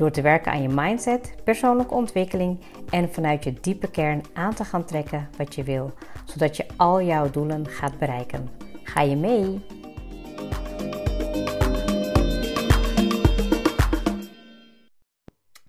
Door te werken aan je mindset, persoonlijke ontwikkeling en vanuit je diepe kern aan te gaan trekken wat je wil, zodat je al jouw doelen gaat bereiken. Ga je mee?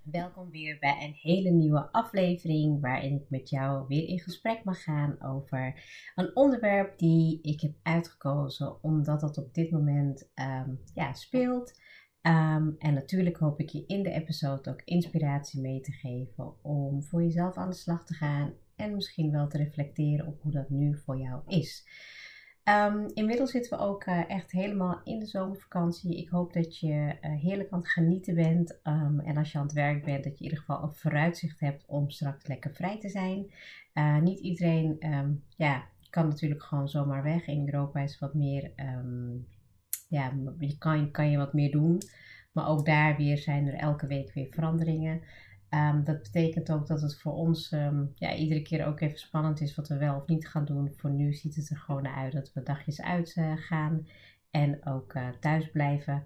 Welkom weer bij een hele nieuwe aflevering waarin ik met jou weer in gesprek mag gaan over een onderwerp die ik heb uitgekozen omdat het op dit moment um, ja, speelt. Um, en natuurlijk hoop ik je in de episode ook inspiratie mee te geven om voor jezelf aan de slag te gaan en misschien wel te reflecteren op hoe dat nu voor jou is. Um, inmiddels zitten we ook uh, echt helemaal in de zomervakantie. Ik hoop dat je uh, heerlijk aan het genieten bent. Um, en als je aan het werk bent, dat je in ieder geval een vooruitzicht hebt om straks lekker vrij te zijn. Uh, niet iedereen ja, kan natuurlijk gewoon zomaar weg. In Europa is wat meer, ja, je kan, kan je wat meer doen. Maar ook daar weer zijn er elke week weer veranderingen. Um, dat betekent ook dat het voor ons um, ja, iedere keer ook even spannend is wat we wel of niet gaan doen. Voor nu ziet het er gewoon uit dat we dagjes uit uh, gaan en ook uh, thuis blijven.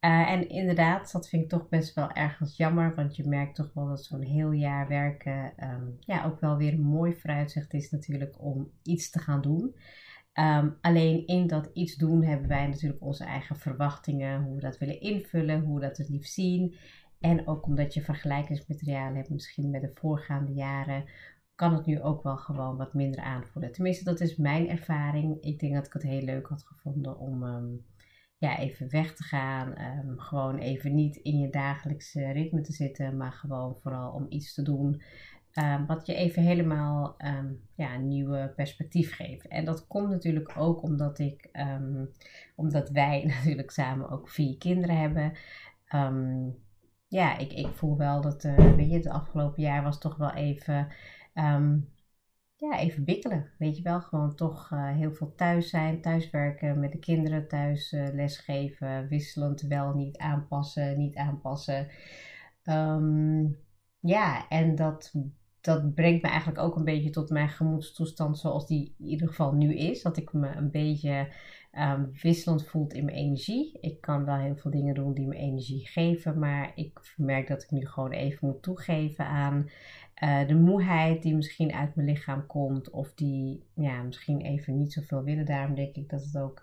Uh, en inderdaad, dat vind ik toch best wel ergens jammer, want je merkt toch wel dat zo'n heel jaar werken um, ja, ook wel weer een mooi vooruitzicht is natuurlijk om iets te gaan doen. Alleen in dat iets doen hebben wij natuurlijk onze eigen verwachtingen, hoe we dat willen invullen, hoe we dat het liefst zien. En ook omdat je vergelijkingsmateriaal hebt, misschien met de voorgaande jaren, kan het nu ook wel gewoon wat minder aanvoelen. Tenminste, dat is mijn ervaring. Ik denk dat ik het heel leuk had gevonden om um, ja, even weg te gaan. Um, gewoon even niet in je dagelijkse ritme te zitten, maar gewoon vooral om iets te doen. Um, wat je even helemaal ja, een nieuwe perspectief geeft. En dat komt natuurlijk ook omdat ik, omdat wij natuurlijk samen ook vier kinderen hebben ja, ik, ik voel wel dat, uh, weet je, het afgelopen jaar was toch wel even, ja, even bikkelen. Weet je wel, gewoon toch uh, heel veel thuis zijn, thuiswerken, met de kinderen thuis uh, lesgeven, wisselend wel niet aanpassen, niet aanpassen. Ja, en dat, dat brengt me eigenlijk ook een beetje tot mijn gemoedstoestand zoals die in ieder geval nu is. Dat ik me een beetje um, wisselend voelt in mijn energie. Ik kan wel heel veel dingen doen die me energie geven, maar ik merk dat ik nu gewoon even moet toegeven aan uh, de moeheid die misschien uit mijn lichaam komt, of die ja, misschien even niet zoveel willen. Daarom denk ik dat het ook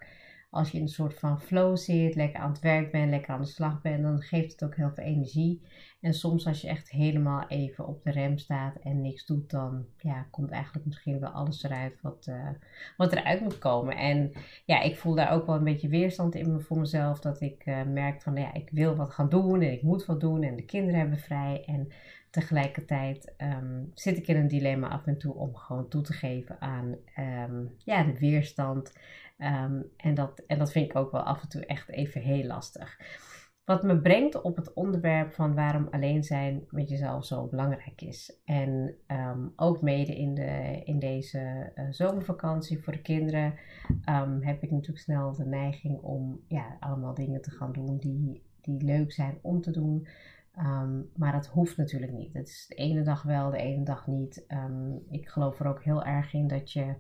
als je in een soort van flow zit, lekker aan het werk bent, lekker aan de slag bent, dan geeft het ook heel veel energie. En soms als je echt helemaal even op de rem staat en niks doet, dan ja, komt eigenlijk misschien wel alles eruit wat, uh, wat eruit moet komen. En ja, ik voel daar ook wel een beetje weerstand in voor mezelf, dat ik uh, merk van ja, ik wil wat gaan doen en ik moet wat doen en de kinderen hebben vrij. En tegelijkertijd um, zit ik in een dilemma af en toe om gewoon toe te geven aan um, ja, de weerstand. Um, en, dat, en dat vind ik ook wel af en toe echt even heel lastig. Wat me brengt op het onderwerp van waarom alleen zijn met jezelf zo belangrijk is. En um, ook mede in, de, in deze uh, zomervakantie voor de kinderen um, heb ik natuurlijk snel de neiging om ja, allemaal dingen te gaan doen die, die leuk zijn om te doen. Um, maar dat hoeft natuurlijk niet. Het is de ene dag wel, de ene dag niet. ik geloof er ook heel erg in dat je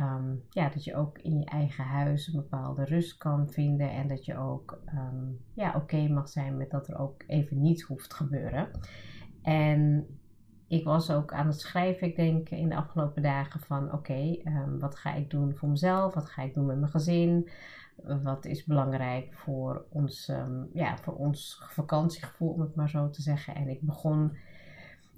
um, ja, dat je ook in je eigen huis een bepaalde rust kan vinden en dat je ook um, ja, oké mag zijn met dat er ook even niets hoeft te gebeuren. En ik was ook aan het schrijven, ik denk in de afgelopen dagen van oké, um, wat ga ik doen voor mezelf? Wat ga ik doen met mijn gezin? Wat is belangrijk voor ons, ja, voor ons vakantiegevoel, om het maar zo te zeggen. En ik begon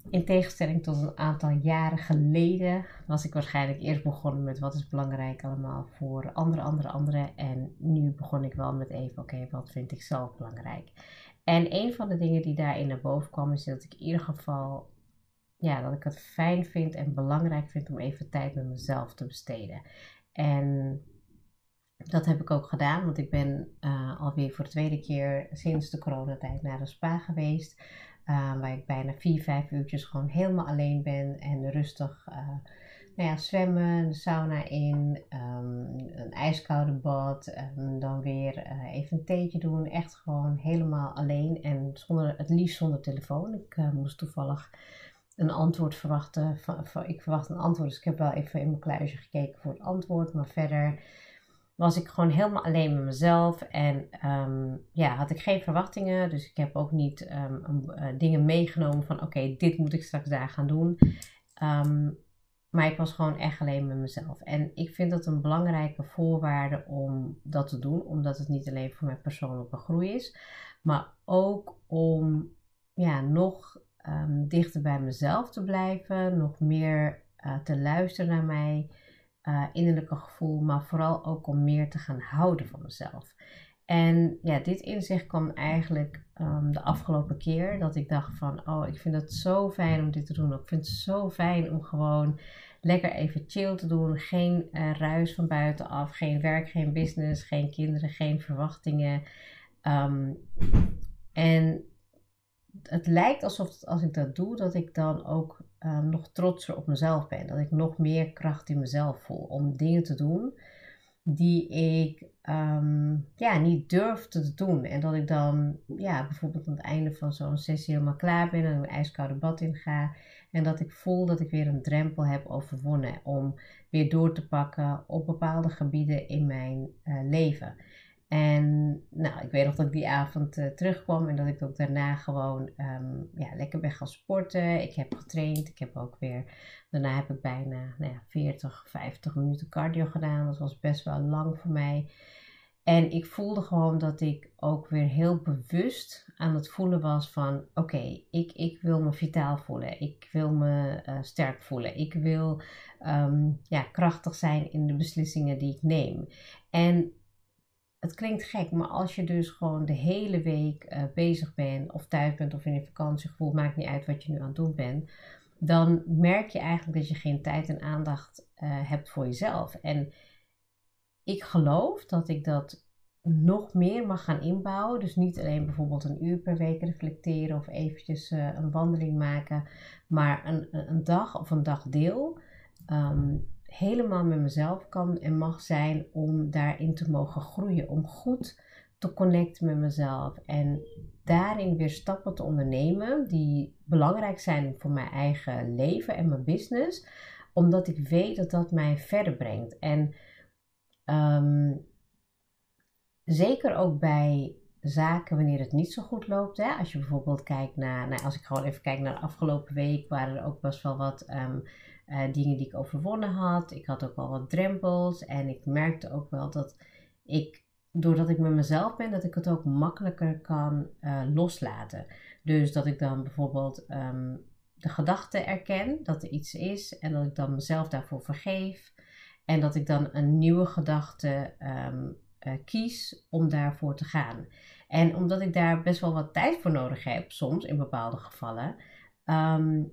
in tegenstelling tot een aantal jaren geleden was ik waarschijnlijk eerst begonnen met wat is belangrijk allemaal voor andere, andere, anderen. En nu begon ik wel met even, oké, wat vind ik zelf belangrijk? En een van de dingen die daarin naar boven kwam is dat ik in ieder geval, ja, dat ik het fijn vind en belangrijk vind om even tijd met mezelf te besteden. En dat heb ik ook gedaan, want ik ben uh, alweer voor de tweede keer sinds de coronatijd naar een spa geweest. Waar ik bijna vier, vijf uurtjes gewoon helemaal alleen ben en rustig nou ja, zwemmen, de sauna in, um, een ijskoude bad, um, dan weer uh, even een theetje doen. Echt gewoon helemaal alleen en zonder, het liefst zonder telefoon. Ik uh, moest toevallig een antwoord verwachten. Van, ik verwacht een antwoord, dus ik heb wel even in mijn kluisje gekeken voor het antwoord. Maar verder was ik gewoon helemaal alleen met mezelf en um, ja, had ik geen verwachtingen. Dus ik heb ook niet um, uh, dingen meegenomen van oké, dit moet ik straks daar gaan doen. Um, maar ik was gewoon echt alleen met mezelf. En ik vind dat een belangrijke voorwaarde om dat te doen. Omdat het niet alleen voor mijn persoonlijke groei is. Maar ook om ja, nog dichter bij mezelf te blijven. Nog meer uh, te luisteren naar mijn uh, innerlijke gevoel. Maar vooral ook om meer te gaan houden van mezelf. En ja, dit inzicht kwam eigenlijk um, de afgelopen keer dat ik dacht van, oh, ik vind het zo fijn om dit te doen. Ik vind het zo fijn om gewoon lekker even chill te doen. Geen uh, ruis van buitenaf, geen werk, geen business, geen kinderen, geen verwachtingen. Um, en het lijkt alsof als ik dat doe, dat ik dan ook um, nog trotser op mezelf ben. Dat ik nog meer kracht in mezelf voel om dingen te doen die ik um, ja, niet durfde te doen. En dat ik dan ja, bijvoorbeeld aan het einde van zo'n sessie helemaal klaar ben en een ijskoude bad in ga. En dat ik voel dat ik weer een drempel heb overwonnen om weer door te pakken op bepaalde gebieden in mijn uh, leven. En nou, ik weet nog dat ik die avond uh, terugkwam en dat ik ook daarna gewoon um, ja, lekker ben gaan sporten. Ik heb getraind. Ik heb ook weer, daarna heb ik bijna nou ja, 40, 50 minuten cardio gedaan. Dat was best wel lang voor mij. En ik voelde gewoon dat ik ook weer heel bewust aan het voelen was van oké, ik, ik wil me vitaal voelen. Ik wil me uh, sterk voelen. Ik wil um, ja, krachtig zijn in de beslissingen die ik neem. En het klinkt gek, maar als je dus gewoon de hele week uh, bezig bent, of thuis bent of in een vakantiegevoel, maakt niet uit wat je nu aan het doen bent, dan merk je eigenlijk dat je geen tijd en aandacht uh, hebt voor jezelf. En ik geloof dat ik dat nog meer mag gaan inbouwen. Dus niet alleen bijvoorbeeld een uur per week reflecteren of eventjes uh, een wandeling maken, maar een, een dag of een dagdeel. Um, helemaal met mezelf kan en mag zijn om daarin te mogen groeien. Om goed te connecten met mezelf en daarin weer stappen te ondernemen die belangrijk zijn voor mijn eigen leven en mijn business. Omdat ik weet dat dat mij verder brengt. En um, zeker ook bij zaken wanneer het niet zo goed loopt. Hè? Als je bijvoorbeeld kijkt naar, nou, als ik gewoon even kijk naar de afgelopen week, waren er ook best wel wat um, uh, dingen die ik overwonnen had. Ik had ook wel wat drempels en ik merkte ook wel dat ik, doordat ik met mezelf ben, dat ik het ook makkelijker kan uh, loslaten. Dus dat ik dan bijvoorbeeld um, de gedachte erken dat er iets is en dat ik dan mezelf daarvoor vergeef. En dat ik dan een nieuwe gedachte um, uh, kies om daarvoor te gaan. En omdat ik daar best wel wat tijd voor nodig heb, soms in bepaalde gevallen, um,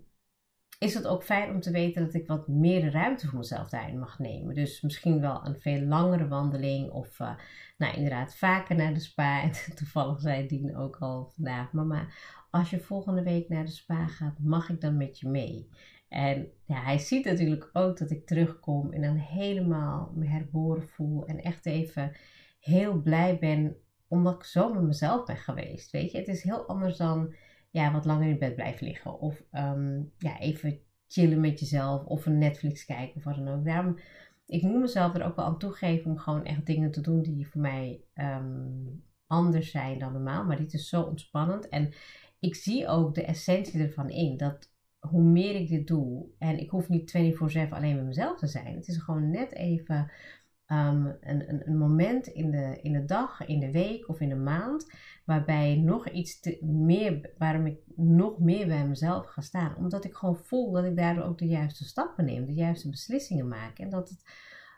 is het ook fijn om te weten dat ik wat meer ruimte voor mezelf daarin mag nemen. Dus misschien wel een veel langere wandeling of uh, nou inderdaad vaker naar de spa. En toevallig zei Dien ook al vandaag, mama, als je volgende week naar de spa gaat, mag ik dan met je mee? En ja, hij ziet natuurlijk ook dat ik terugkom en dan helemaal me herboren voel en echt even heel blij ben omdat ik zo met mezelf ben geweest. Weet je, het is heel anders dan ja, wat langer in bed blijven liggen. Of um, ja, even chillen met jezelf. Of een Netflix kijken of wat dan ook. Daarom, ik moet mezelf er ook wel aan toegeven om gewoon echt dingen te doen die voor mij um, anders zijn dan normaal. Maar dit is zo ontspannend. En ik zie ook de essentie ervan in. Dat hoe meer ik dit doe, en ik hoef niet 24-7 alleen met mezelf te zijn. Het is gewoon net even um, een, een, een, moment in de, in de dag, in de week of in de maand, waarbij nog iets te, meer, waarom ik nog meer bij mezelf ga staan. Omdat ik gewoon voel dat ik daardoor ook de juiste stappen neem, de juiste beslissingen maak. En dat het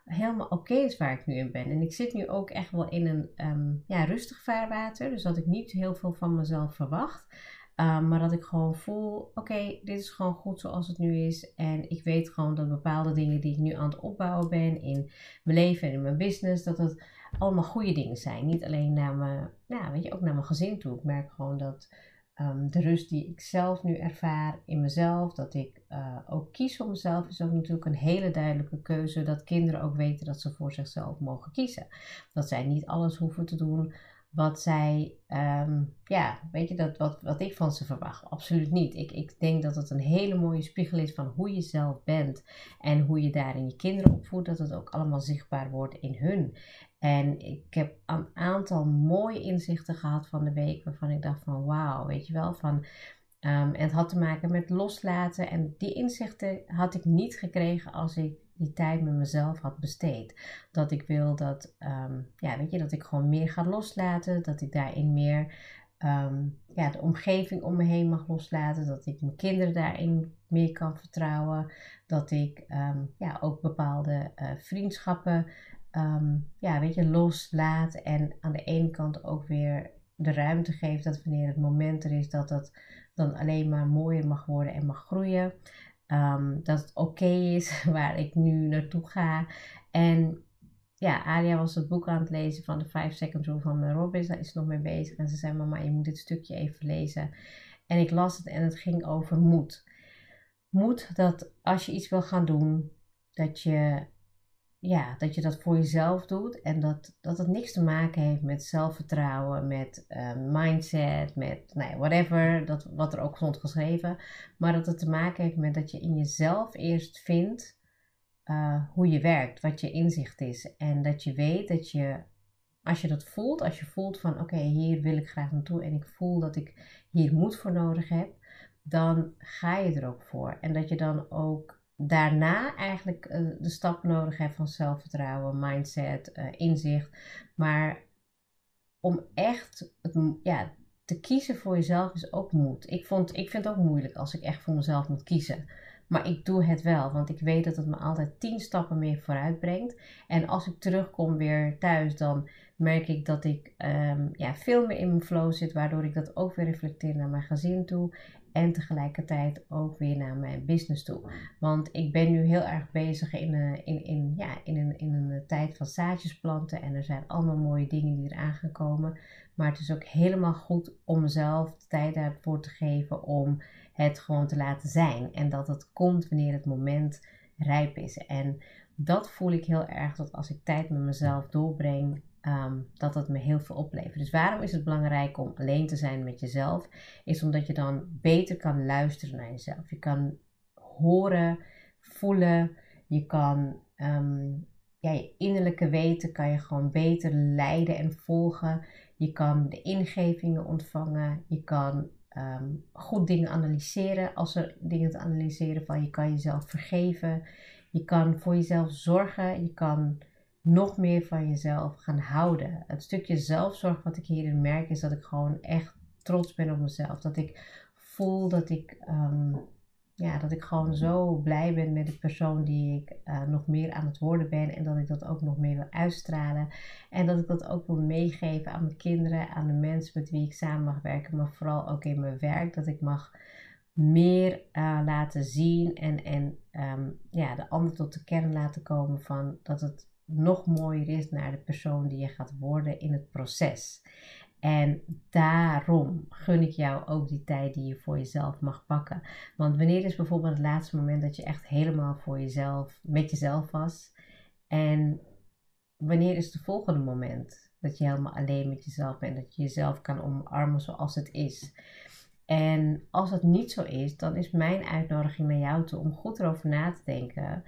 helemaal oké is waar ik nu in ben. En ik zit nu ook echt wel in een um, ja, rustig vaarwater, dus dat ik niet heel veel van mezelf verwacht. Um, maar dat ik gewoon voel, oké, dit is gewoon goed zoals het nu is. En ik weet gewoon dat bepaalde dingen die ik nu aan het opbouwen ben in mijn leven en in mijn business, dat het allemaal goede dingen zijn. Niet alleen naar mijn, nou, weet je, ook naar mijn gezin toe. Ik merk gewoon dat ehm, de rust die ik zelf nu ervaar in mezelf, dat ik uh, ook kies voor mezelf, is ook natuurlijk een hele duidelijke keuze. Dat kinderen ook weten dat ze voor zichzelf mogen kiezen. Dat zij niet alles hoeven te doen wat zij, ehm, ja, weet je, dat, wat, wat ik van ze verwacht. Absoluut niet. Ik, ik denk dat het een hele mooie spiegel is van hoe je zelf bent en hoe je daarin je kinderen opvoedt, dat het ook allemaal zichtbaar wordt in hun. En ik heb een aantal mooie inzichten gehad van de week waarvan ik dacht van wauw, weet je wel, van... Um, en het had te maken met loslaten. En die inzichten had ik niet gekregen als ik die tijd met mezelf had besteed. Dat ik wil dat, ehm, ja, weet je, dat ik gewoon meer ga loslaten. Dat ik daarin meer ehm, ja, de omgeving om me heen mag loslaten. Dat ik mijn kinderen daarin meer kan vertrouwen. Dat ik um, ja, ook bepaalde uh, vriendschappen ja, weet je, loslaat. En aan de ene kant ook weer de ruimte geeft dat wanneer het moment er is, dat dat dan alleen maar mooier mag worden en mag groeien. Um, dat het oké is waar ik nu naartoe ga. En ja, Alia was het boek aan het lezen van de 5 Second Rule van Mel Robbins. Daar is nog mee bezig. En ze zei, mama, je moet dit stukje even lezen. En ik las het en het ging over moed. Moed dat als je iets wil gaan doen, dat je ja, dat je dat voor jezelf doet en dat, dat het niks te maken heeft met zelfvertrouwen, met uh, mindset, met nou whatever, dat, wat er ook stond geschreven. Maar dat het te maken heeft met dat je in jezelf eerst vindt uh, hoe je werkt, wat je inzicht is. En dat je weet dat je, als je dat voelt, als je voelt van oké, hier wil ik graag naartoe en ik voel dat ik hier moed voor nodig heb, dan ga je er ook voor. En dat je dan ook daarna eigenlijk uh, de stap nodig hebt van zelfvertrouwen, mindset, uh, inzicht. Maar om echt het, ja, te kiezen voor jezelf is ook moed. Ik, vond, ik vind het ook moeilijk als ik echt voor mezelf moet kiezen. Maar ik doe het wel, want ik weet dat het me altijd tien stappen meer vooruit brengt. En als ik terugkom weer thuis, dan merk ik dat ik um, ja, veel meer in mijn flow zit, waardoor ik dat ook weer reflecteer naar mijn gezin toe. En tegelijkertijd ook weer naar mijn business toe. Want ik ben nu heel erg bezig in, een, in, in, ja, in, een, in een tijd van zaadjes planten. En er zijn allemaal mooie dingen die eraan gaan komen. Maar het is ook helemaal goed om mezelf de tijd daarvoor te geven om het gewoon te laten zijn. En dat het komt wanneer het moment rijp is. En dat voel ik heel erg dat als ik tijd met mezelf doorbreng, Ehm, dat het me heel veel oplevert. Dus waarom is het belangrijk om alleen te zijn met jezelf? Is omdat je dan beter kan luisteren naar jezelf. Je kan horen, voelen, je kan um, ja, je innerlijke weten kan je gewoon beter leiden en volgen. Je kan de ingevingen ontvangen. Je kan um, goed dingen analyseren als er dingen te analyseren van. Je kan jezelf vergeven. Je kan voor jezelf zorgen. Je kan nog meer van jezelf gaan houden. Het stukje zelfzorg wat ik hierin merk is dat ik gewoon echt trots ben op mezelf. Dat ik voel dat ik, um, ja, dat ik gewoon zo blij ben met de persoon die ik uh, nog meer aan het worden ben. En dat ik dat ook nog meer wil uitstralen. En dat ik dat ook wil meegeven aan mijn kinderen, aan de mensen met wie ik samen mag werken. Maar vooral ook in mijn werk. Dat ik mag meer uh, laten zien en, en um, ja, de ander tot de kern laten komen van dat het nog mooier is naar de persoon die je gaat worden in het proces. En daarom gun ik jou ook die tijd die je voor jezelf mag pakken. Want wanneer is bijvoorbeeld het laatste moment dat je echt helemaal voor jezelf, met jezelf was? En wanneer is het volgende moment dat je helemaal alleen met jezelf bent? Dat je jezelf kan omarmen zoals het is? En als dat niet zo is, dan is mijn uitnodiging naar jou toe om goed erover na te denken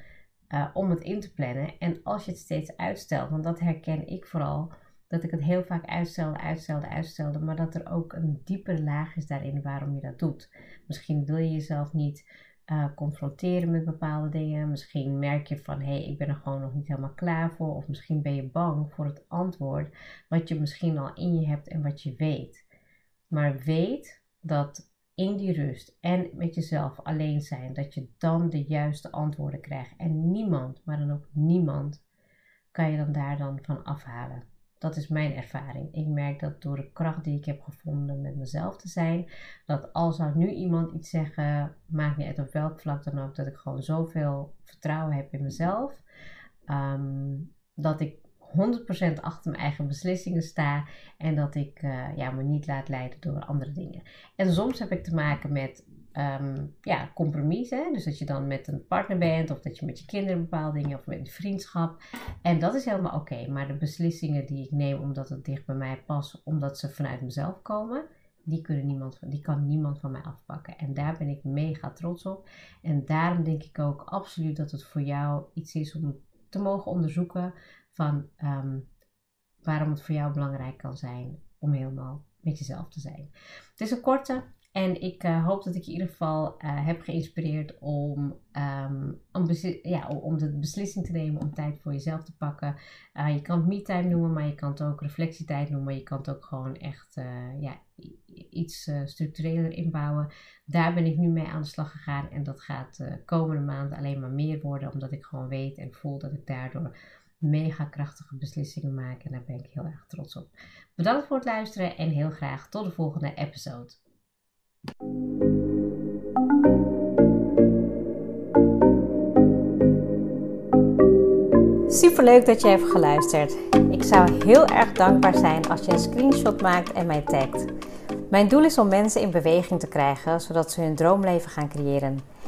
uh, om het in te plannen. En als je het steeds uitstelt, want dat herken ik vooral, dat ik het heel vaak uitstelde, uitstelde, uitstelde, maar dat er ook een diepere laag is daarin waarom je dat doet. Misschien wil je jezelf niet uh, confronteren met bepaalde dingen. Misschien merk je van hé, hey, ik ben er gewoon nog niet helemaal klaar voor. Of misschien ben je bang voor het antwoord wat je misschien al in je hebt en wat je weet. Maar weet dat in die rust en met jezelf alleen zijn, dat je dan de juiste antwoorden krijgt. En niemand, maar dan ook niemand, kan je dan daar dan van afhalen. Dat is mijn ervaring. Ik merk dat door de kracht die ik heb gevonden met mezelf te zijn, dat als zou nu iemand iets zeggen, maakt niet uit op welk vlak dan ook, dat ik gewoon zoveel vertrouwen heb in mezelf, um, dat ik 100% achter mijn eigen beslissingen sta en dat ik uh, ja, me niet laat leiden door andere dingen. En soms heb ik te maken met um, ja, compromissen. Dus dat je dan met een partner bent of dat je met je kinderen bepaalde dingen of met een vriendschap. En dat is helemaal oké. Maar de beslissingen die ik neem omdat het dicht bij mij past, omdat ze vanuit mezelf komen, die, kunnen niemand, die kan niemand van mij afpakken. En daar ben ik mega trots op. En daarom denk ik ook absoluut dat het voor jou iets is om te mogen onderzoeken van um, waarom het voor jou belangrijk kan zijn om helemaal met jezelf te zijn. Het is een korte, en ik uh, hoop dat ik je in ieder geval uh, heb geïnspireerd om, um, om, ja, om de beslissing te nemen om tijd voor jezelf te pakken. Uh, je kan het me-time noemen, maar je kan het ook reflectietijd noemen. Je kan het ook gewoon echt ja, iets structureler inbouwen. Daar ben ik nu mee aan de slag gegaan. En dat gaat de komende maanden alleen maar meer worden, omdat ik gewoon weet en voel dat ik daardoor mega krachtige beslissingen maak. En daar ben ik heel erg trots op. Bedankt voor het luisteren en heel graag tot de volgende episode. Super leuk dat je hebt geluisterd. Ik zou heel erg dankbaar zijn als je een screenshot maakt en mij tagt. Mijn doel is om mensen in beweging te krijgen, zodat ze hun droomleven gaan creëren.